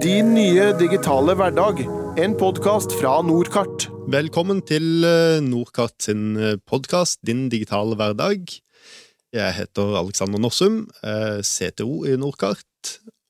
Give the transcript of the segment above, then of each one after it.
Din nye digitale hverdag. En podkast fra Nordkart. Velkommen til Nordkart sin podkast Din digitale hverdag. Jeg heter Alexander Norsum, CTO i Nordkart.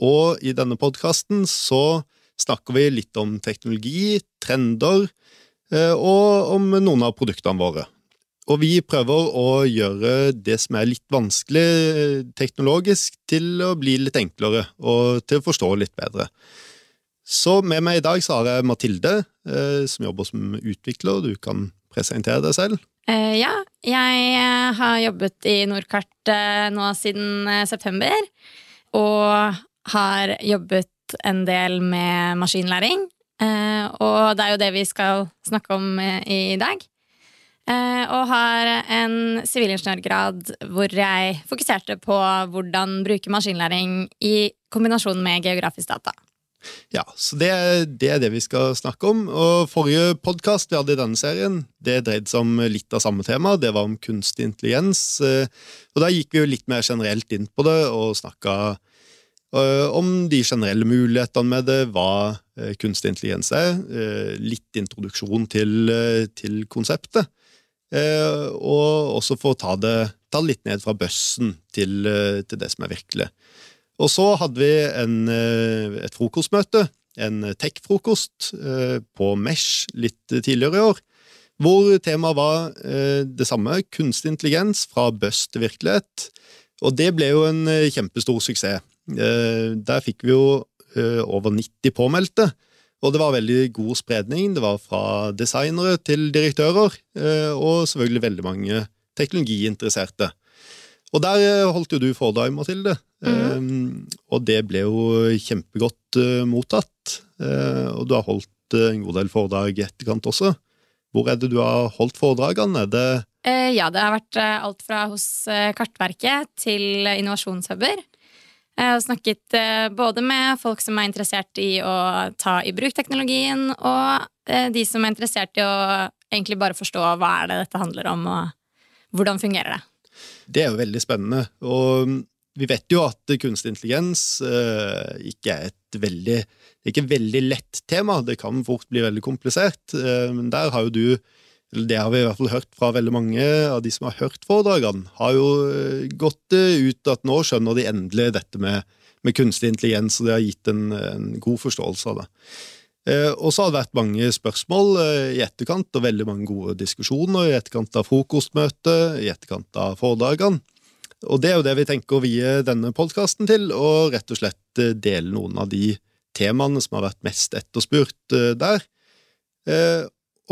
og i denne podkasten så snakker vi litt om teknologi, trender eh, og om noen av produktene våre. Og vi prøver å gjøre det som er litt vanskelig eh, teknologisk, til å bli litt enklere og til å forstå litt bedre. Så med meg i dag så har jeg Mathilde, eh, som jobber som utvikler. Du kan presentere deg selv. Uh, ja, jeg har jobbet i Nordkart nå siden september. Og har jobbet en del med maskinlæring. Eh, og det er jo det vi skal snakke om eh, i dag. Eh, og har en sivilingeniørgrad hvor jeg fokuserte på hvordan bruke maskinlæring i kombinasjon med geografisk data. Ja, så det, det, er det vi skal snakke om. Og Forrige podkast vi hadde i denne serien, det dreide seg om litt av samme tema. Det var om kunstig intelligens. Og Da gikk vi jo litt mer generelt inn på det og snakka Eh, om de generelle mulighetene med det, hva eh, kunstig intelligens er, eh, litt introduksjon til, til konseptet, og også for å ta det, ta det litt ned fra bøssen til, til, det som er virkelig. Og så hadde vi en, et frokostmøte, en tech-frokost, på Mesh litt tidligere i år, hvor temaet var det samme, kunstig intelligens fra bøss til virkelighet. Og det ble jo en kjempestor suksess. Eh, der fikk vi jo eh, over 90 påmeldte. Og det var veldig god spredning. Det var fra designere til direktører, eh, og selvfølgelig veldig mange teknologiinteresserte. Og der holdt jo du foredrag, Mathilde. Mm. Og det ble jo kjempegodt mottatt. Og du har holdt en god del foredrag i etterkant også. Hvor er det du har holdt foredragene? Det ja, det har vært alt fra hos Kartverket til innovasjonshuber. Jeg har snakket eh, både med folk som er interessert i å ta i bruk teknologien, og eh, de som er interessert i å egentlig bare forstå hva er det dette handler om, og hvordan fungerer det. Det er jo veldig spennende. Og mm, vi vet jo at kunstig intelligens eh, ikke er et veldig, ikke veldig lett tema. Det kan fort bli veldig komplisert. Men der har jo du det har vi i hvert fall hørt fra veldig mange av de som har hørt foredragene, har jo eh, gått eh, ut at nå skjønner de endelig dette med, med kunstig intelligens, og det har gitt en, en god forståelse av det. Eh, og så har det vært mange spørsmål i etterkant, og veldig mange gode diskusjoner i etterkant av frokostmøtet, i etterkant av foredragene. Og det er jo det vi tenker å vie denne podkasten til, og rett og slett dele noen av de temaene som har vært mest etterspurt der.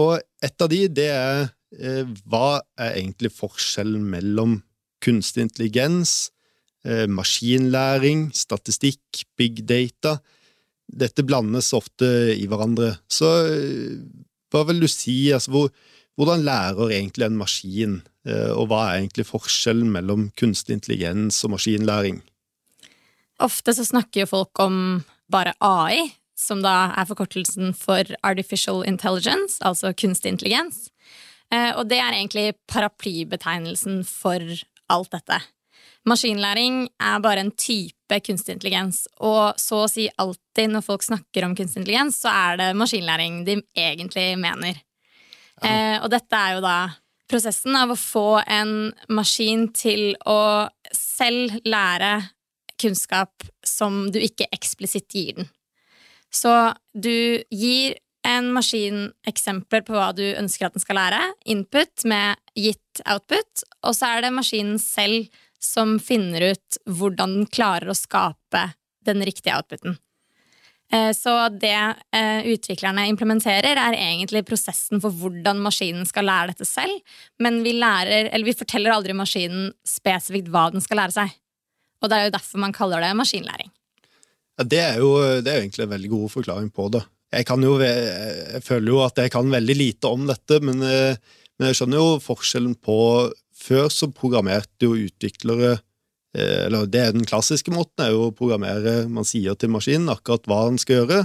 Og et av de, det er eh, hva er egentlig forskjellen mellom kunstig intelligens, eh, maskinlæring, statistikk, big data? Dette blandes ofte i hverandre. Så eh, hva vil du si, altså hvor, hvordan lærer egentlig en maskin, og hva er egentlig forskjellen mellom kunstig intelligens og maskinlæring? Ofte så snakker jo folk om bare AI, som da er forkortelsen for Artificial Intelligence, altså kunstig intelligens. Eh, og det er egentlig paraplybetegnelsen for alt dette. Maskinlæring er bare en type kunstig intelligens, og så å si alltid når folk snakker om kunstig intelligens, så er det maskinlæring de egentlig mener. Ja. Eh, og dette er jo da prosessen av å få en maskin til å selv lære kunnskap som du ikke eksplisitt gir den. Så du gir en maskin eksempler på hva du ønsker at den skal lære, input med gitt output, og så er det maskinen selv som finner ut hvordan den klarer å skape den riktige outputen. Eh, så det eh, utviklerne implementerer, er egentlig prosessen for hvordan maskinen skal lære dette selv, men vi, lærer, vi forteller aldri maskinen spesifikt hva den skal lære seg. Og det er jo derfor man kaller det maskinlæring. Ja, det, er jo, det er jo egentlig en veldig god forklaring på det. Jeg, jo, jeg, føler jo at jeg kan veldig lite om dette, men, eh, men, jeg skjønner jo forskjellen på Før så programmerte jo utviklere eh, Eller det er den klassiske måten, er jo å programmere Man sier til maskinen akkurat hva han skal gjøre,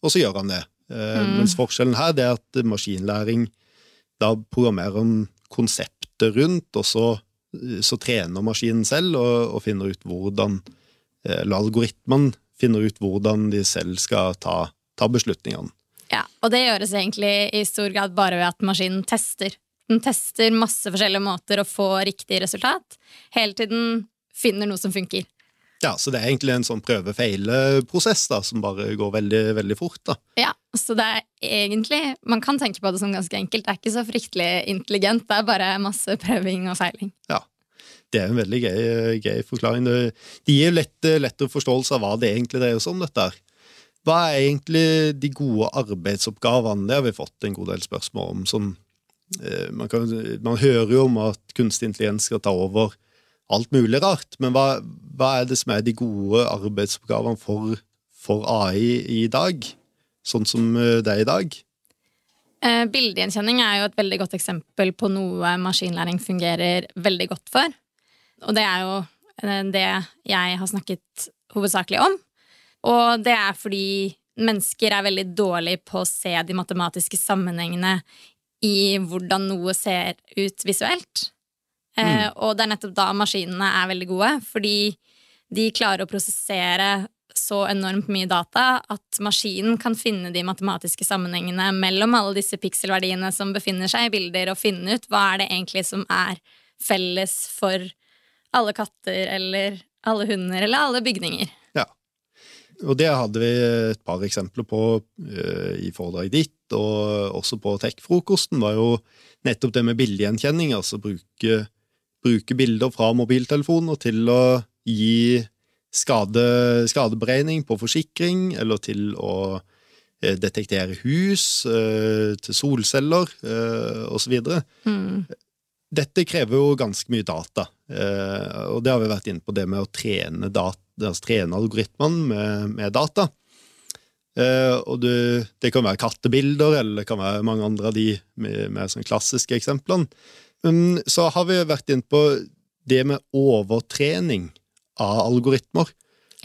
og så gjør han det. Eh, mm. Mens forskjellen her det er at maskinlæring Da programmerer han konseptet rundt, og så, så trener maskinen selv og, og finner ut hvordan Eller algoritmen finner ut hvordan de selv skal ta, ta beslutningene. Ja, og det gjøres egentlig i stor grad bare ved at maskinen tester. Den tester masse forskjellige måter å få riktig resultat. Hele tiden finner noe som funker. Ja, Så det er egentlig en sånn prøve-feile-prosess som bare går veldig, veldig fort. da. Ja, så det er egentlig Man kan tenke på det som ganske enkelt. Det er ikke så fryktelig intelligent. Det er bare masse prøving og feiling. Ja, Det er en veldig gøy, gøy forklaring. Det, gir lett, lettere forståelse av hva det egentlig dreier seg om. dette her. Hva er egentlig de gode arbeidsoppgavene? Det har vi fått en god del spørsmål om. Sånn, man, kan, man hører jo om at kunstig intelligens skal ta over alt mulig rart, men hva, hva, er det som er de gode arbeidsoppgavene for, for AI i dag? Sånn som eh, det er i dag? Eh, bildegjenkjenning er jo et veldig godt eksempel på noe maskinlæring fungerer veldig godt for. Og det er jo eh, det jeg har snakket hovedsakelig om. Og det er fordi mennesker er veldig dårlige på å se de matematiske sammenhengene i hvordan noe ser ut visuelt. Eh, mm. og det er nettopp da maskinene er veldig gode, fordi de klarer å prosessere så enormt mye data at maskinen kan finne de matematiske sammenhengene mellom alle disse pikselverdiene som befinner seg i bilder, og finne ut hva er det egentlig som er felles for alle katter eller alle hunder eller alle bygninger. Ja, og det hadde vi et par eksempler på uh, i foredraget ditt, og også på Tech-frokosten, var jo nettopp det med bildegjenkjenning, altså bruke bruke bilder fra mobiltelefoner til å gi skade, skadeberegning på forsikring, eller til å uh, detektere hus, uh, til solceller osv. Mm. Dette krever jo ganske mye data, og det har vi vært inne på, det med å trene, data, altså trene algoritmene med, med data. og det, det, kan være kattebilder, eller det kan være mange andre av de med, med sånn klassiske eksemplene. Men så har vi vært inne på det med overtrening av algoritmer.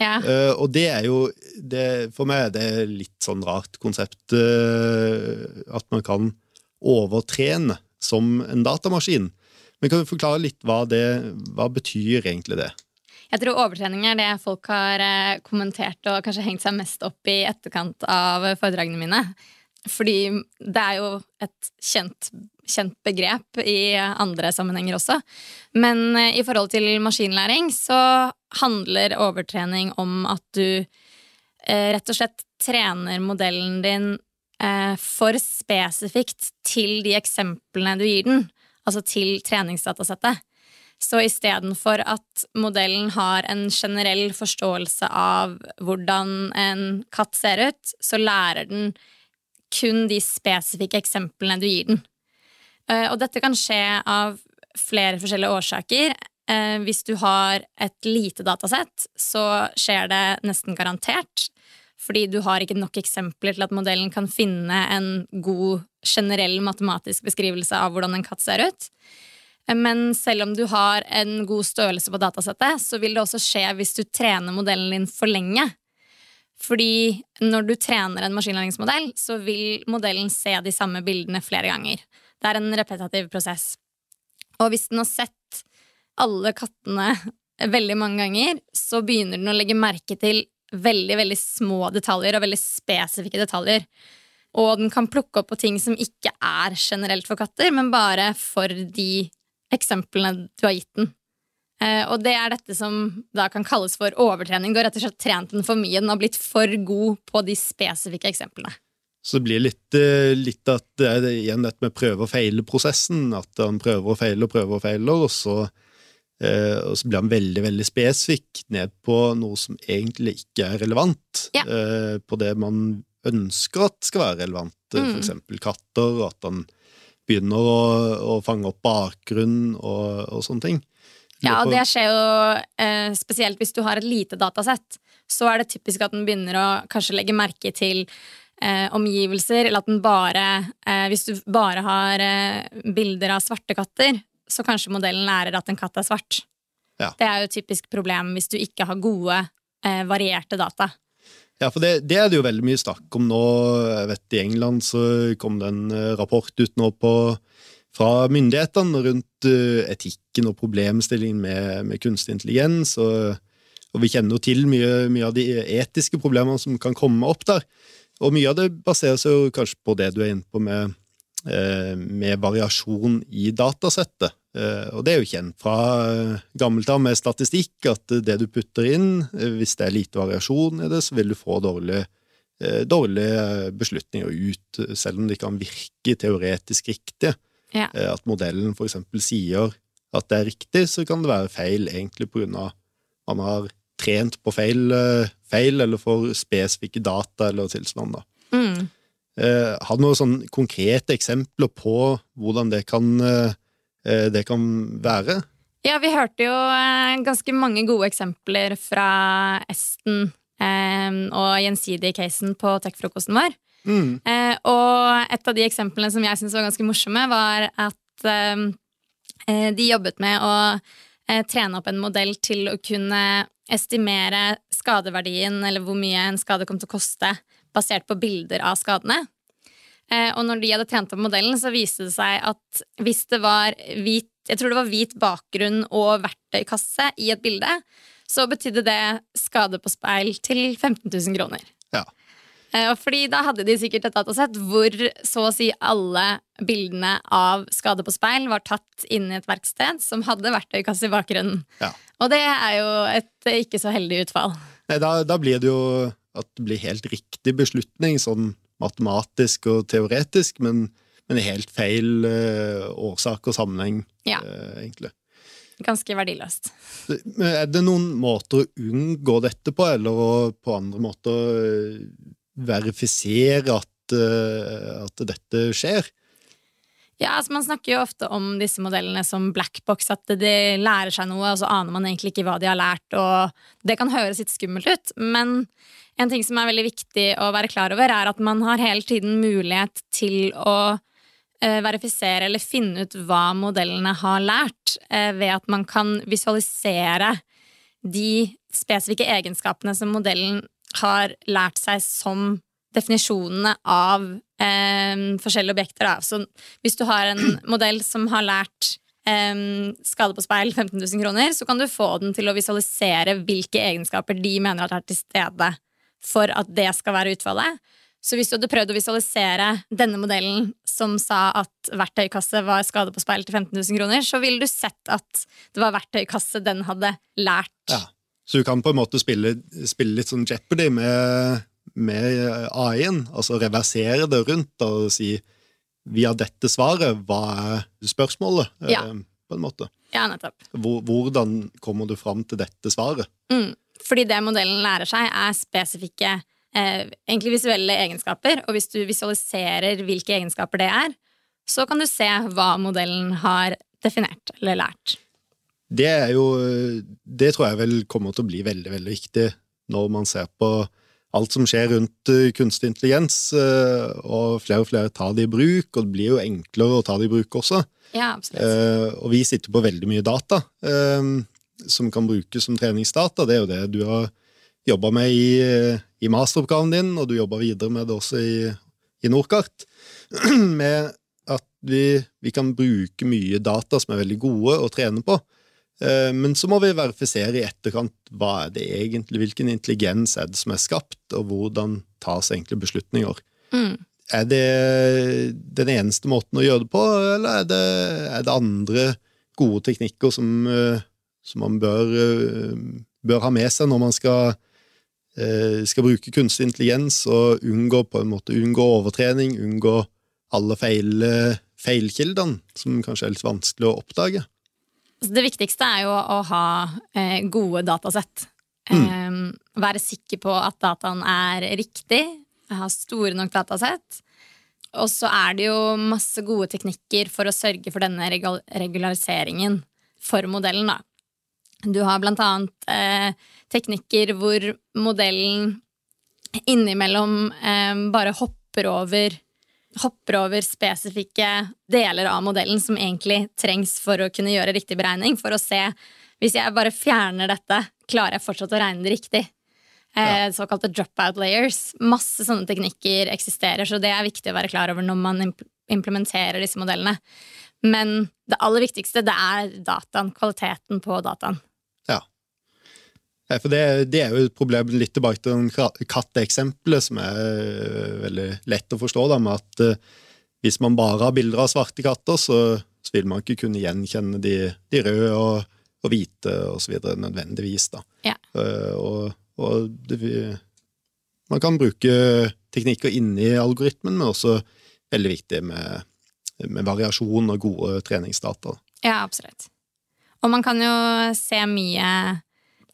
Ja. Uh, og det er jo det, For meg er det litt sånn rart konsept uh, at man kan overtrene som en datamaskin. Men kan du forklare litt hva det hva betyr egentlig det? Jeg tror overtrening er det folk har uh, kommentert og kanskje hengt seg mest opp i etterkant av foredragene mine. Fordi det er jo et kjent kjent begrep i andre sammenhenger også. Men eh, i forhold til maskinlæring så handler overtrening om at du eh, rett og slett trener modellen din eh, for spesifikt til de eksemplene du gir den, altså til treningsdatasettet. Så istedenfor at modellen har en generell forståelse av hvordan en katt ser ut, så lærer den kun de spesifikke eksemplene du gir den. Eh, og dette kan skje av flere forskjellige årsaker. Eh, hvis du har et lite datasett, så skjer det nesten garantert. Fordi du har ikke nok eksempler til at modellen kan finne en god generell matematisk beskrivelse av hvordan en katt ser ut. Men selv om du har en god størrelse på datasettet, så vil det også skje hvis du trener modellen din for lenge. Fordi når du trener en maskinlæringsmodell, så vil modellen se de samme bildene flere ganger. Det er en repetitiv prosess. Og hvis den har sett alle kattene veldig mange ganger, så begynner den å legge merke til veldig, veldig små detaljer og veldig spesifikke detaljer. Og den kan plukke opp på ting som ikke er generelt for katter, men bare for de eksemplene du har gitt den. Eh, og det er dette som da kan kalles for overtrening. Du har rett og slett trent den for mye. Den har blitt for god på de spesifikke eksemplene. Så det blir litt, eh, litt at det er igjen dette med prøve og feile-prosessen. At han prøver og feiler og prøver og feiler, og så, eh, og så blir han veldig veldig spesifikk ned på noe som egentlig ikke er relevant. Ja. Uh, på det man ønsker at skal være relevant, eh, mm. for eksempel katter. At han begynner å, å fange opp bakgrunn og, og, sånne ting. Ja, og det skjer jo uh, spesielt hvis du har et lite datasett. Så er det typisk at den begynner å kanskje legge merke til eh, omgivelser, eller at den bare eh, Hvis du bare har eh, bilder av svarte katter, så kanskje modellen lærer at en katt er svart. Ja. Det er jo et typisk problem hvis du ikke har gode, eh, varierte data. Ja, for det, det, er det jo veldig mye snakk om nå. Jeg vet I England så kom det en eh, rapport ut nå på, fra myndighetene rundt uh, etikken og problemstillingen med, med kunstig intelligens. og Og vi kjenner jo til mye, mye, av de etiske problemene som kan komme opp der. Og mye av det baserer seg jo kanskje på det du er inne på med, eh, med variasjon i datasettet. Eh, og det er jo kjent fra eh, gammelt av med statistikk at det du putter inn, hvis det er lite variasjon i det, så vil du få dårlige, dårlige beslutninger ut, selv om de kan virke teoretisk riktige. Ja. At modellen eksempel sier at det er riktig, så kan det være feil egentlig av man har trent på feil, feil eller for spesifikke data eller tilsvarende. Mm. Har du noen sånn konkrete eksempler på hvordan det kan Eh, det kan være? Ja, vi hørte jo eh, ganske mange gode eksempler fra Esten eh, og Gjensidig-casen på Tech-frokosten vår. Mm. Og et av de eksemplene som jeg syntes var ganske morsomme, var at de jobbet med å trene opp en modell til å kunne estimere skadeverdien, eller hvor mye en skade kom til å koste, basert på bilder av skadene. Eh, og når de hadde trent opp modellen, så viste det seg at hvis det var hvit jeg tror det var hvit bakgrunn og verktøykasse i et bilde, så betydde det skade på speil til 15 000 kroner. Ja. Eh, fordi da hadde de sikkert et datasett hvor så å si alle bildene av skade på speil var tatt inn i et verksted som hadde verktøykasse i bakgrunnen. Ja. Og det er jo et ikke så heldig utfall. Nei, da, da blir det jo at det blir helt riktig beslutning sånn matematisk og teoretisk, men, men helt feil uh, årsak og sammenheng, ja. uh, egentlig. Ganske verdiløst. Er det noen måter å unngå dette på, eller på andre måter eh, verifisere at, at dette skjer? Ja, altså Man snakker jo ofte om disse modellene som blackbox, at de lærer seg noe, og så aner man egentlig ikke hva de har lært. og Det kan høres litt skummelt ut, men en ting som er veldig viktig å være klar over, er at man har hele tiden mulighet til å eh, verifisere eller finne ut hva modellene har lært, eh, ved at man kan visualisere de spesifikke egenskapene som modellen har lært seg som definisjonene av eh, forskjellige objekter. Da. Så hvis du har en modell som har lært eh, skade på speil 15 000 kroner, så kan du få den til å visualisere hvilke egenskaper de mener at er til stede for at det skal være utfallet. Så hvis du hadde prøvd å visualisere denne modellen som sa at verktøykasse var skade på speil til 15 000 kroner, så ville du sett at det var verktøykasse den hadde lært. Ja. Så du kan på en måte spille, spille litt sånn Jeopardy med, med AI-en, altså reversere det rundt og si via dette svaret, hva er spørsmålet? Ja. Eh, på en måte. Ja, nettopp. Hvordan kommer du fram til dette svaret? Mm. Fordi det modellen lærer seg, er spesifikke eh, egentlig visuelle egenskaper. Og hvis du visualiserer hvilke egenskaper det er, så kan du se hva modellen har definert eller lært. Det er jo Det tror jeg vel kommer til å bli veldig, veldig viktig når man ser på alt som skjer rundt eh, kunstig intelligens, eh, og flere og flere tar det i bruk, og det blir jo enklere å ta det i bruk også. Ja, absolutt. Eh, og vi sitter på veldig mye data som kan brukes som treningsdata. Det er jo det du har jobba med i, i, masteroppgaven din, og du jobber videre med det også i, i Nordkart. Med at vi, vi, kan bruke mye data som er veldig gode å trene på. Eh, men så må vi verifisere i etterkant hva er det egentlig, hvilken intelligens er det som er skapt, og hvordan tas egentlig beslutninger. Mm. Er det den eneste måten å gjøre det på, eller er det, er det andre gode teknikker som, eh, som man bør, eh, bør, ha med seg når man skal, skal, bruke kunstig intelligens og unngå, på en måte, unngå overtrening, unngå alle feil, feilkildene, som kanskje er litt vanskelig å oppdage. Det viktigste er jo å ha eh, gode datasett. Mm. være sikker på at dataen er riktig, ha store nok datasett. Og så er det jo masse gode teknikker for å sørge for denne regulariseringen for modellen. da. Du har blant annet eh, teknikker hvor modellen innimellom eh, bare hopper over hopper over spesifikke deler av modellen som egentlig trengs for å kunne gjøre riktig beregning, for å se Hvis jeg bare fjerner dette, klarer jeg fortsatt å regne det riktig? Eh, ja. Såkalte dropout layers. Masse sånne teknikker eksisterer, så det er viktig å være klar over når man implementerer disse modellene. Men det aller viktigste det er dataen, kvaliteten på dataen. Ja. Ja, for det, det, er jo et problem litt tilbake til den katteeksempelet, som er veldig lett å forstå, da, med at uh, hvis man bare har bilder av svarte katter, så, så vil man ikke kunne gjenkjenne de, de røde og, og hvite og så videre nødvendigvis. da. Ja. Uh, og, og det, man kan bruke teknikker inni algoritmen, men også veldig viktig med, med variasjon og gode treningsdata. Ja, absolutt. Og man kan jo se mye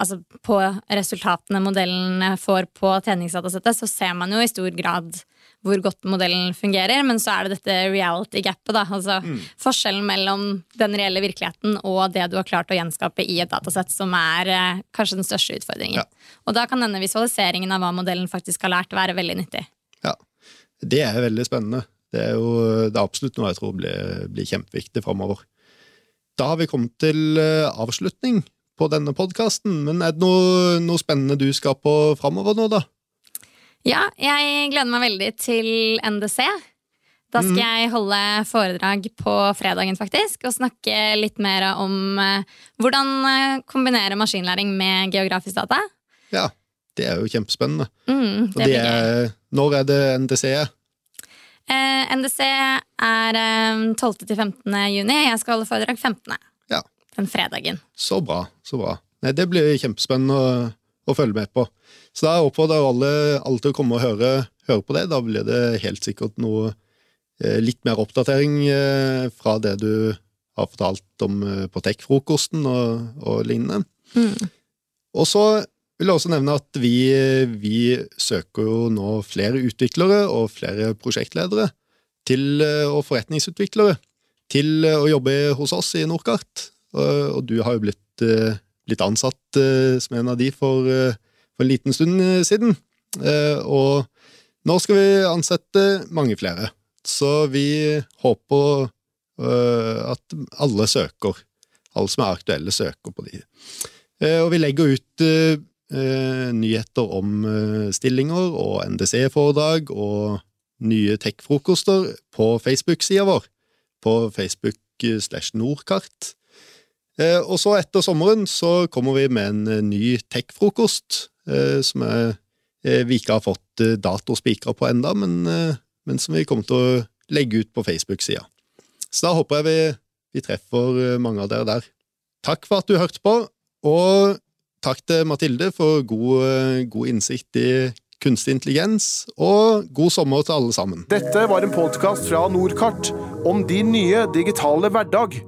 altså på resultatene modellen får på treningsdatasettet, så ser man jo i stor grad hvor godt modellen fungerer, men så er det dette reality-gapet. da, altså mm. Forskjellen mellom den reelle virkeligheten og det du har klart å gjenskape i et datasett, som er eh, kanskje den største utfordringen. Ja. Og da kan denne visualiseringen av hva modellen faktisk har lært, være veldig nyttig. Ja, det er veldig spennende. Det er jo det er absolutt noe jeg tror blir, blir kjempeviktig framover. Da har vi kommet til eh, avslutning på denne podkasten, men er det noe, noe, spennende du skal på framover nå, da? Ja, jeg gleder meg veldig til NDC. Da skal mm. jeg holde foredrag på fredagen, faktisk, og snakke litt mer om uh, hvordan uh, kombinere maskinlæring med geografisk data. Ja, det er jo kjempespennende. Mm, det det er, når er det NDC? Eh, NDC er eh, 12. til 15. juni. Jeg skal holde foredrag 15. Den fredagen. Så bra. så bra. Nei, det blir kjempespennende å, å følge med på. Så da oppfordrer alle, alle til å komme og høre, høre, på det. Da blir det helt sikkert noe eh, litt mer oppdatering eh, fra det du har fortalt om eh, på Tech-frokosten og, og, lignende. Mm. Og så vil jeg også nevne at vi, vi, søker jo nå flere utviklere og flere prosjektledere til, og forretningsutviklere til å jobbe hos oss i Nordkart. Og, og du har jo blitt, blitt ansatt som en av de for for en liten stund eh, siden. Eh, og nå skal vi ansette mange flere. Så vi håper eh, at alle søker. Alle som er aktuelle, søker på de. Og vi legger ut nyheter om stillinger og NDC-foredrag og nye tech-frokoster på Facebook-sida vår, på Facebook slash Nordkart. Og så etter sommeren så kommer vi med en ny tech-frokost Eh, som eh, vi ikke har fått eh, datospikra på enda, men, men, som vi kommer til å legge ut på Facebook-sida. Så da håper jeg vi, vi, treffer mange av dere der. Takk for at du hørte på, og takk til Mathilde for god, god innsikt i kunstig intelligens, og god sommer til alle sammen. Dette var en podkast fra Nordkart om din nye digitale hverdag.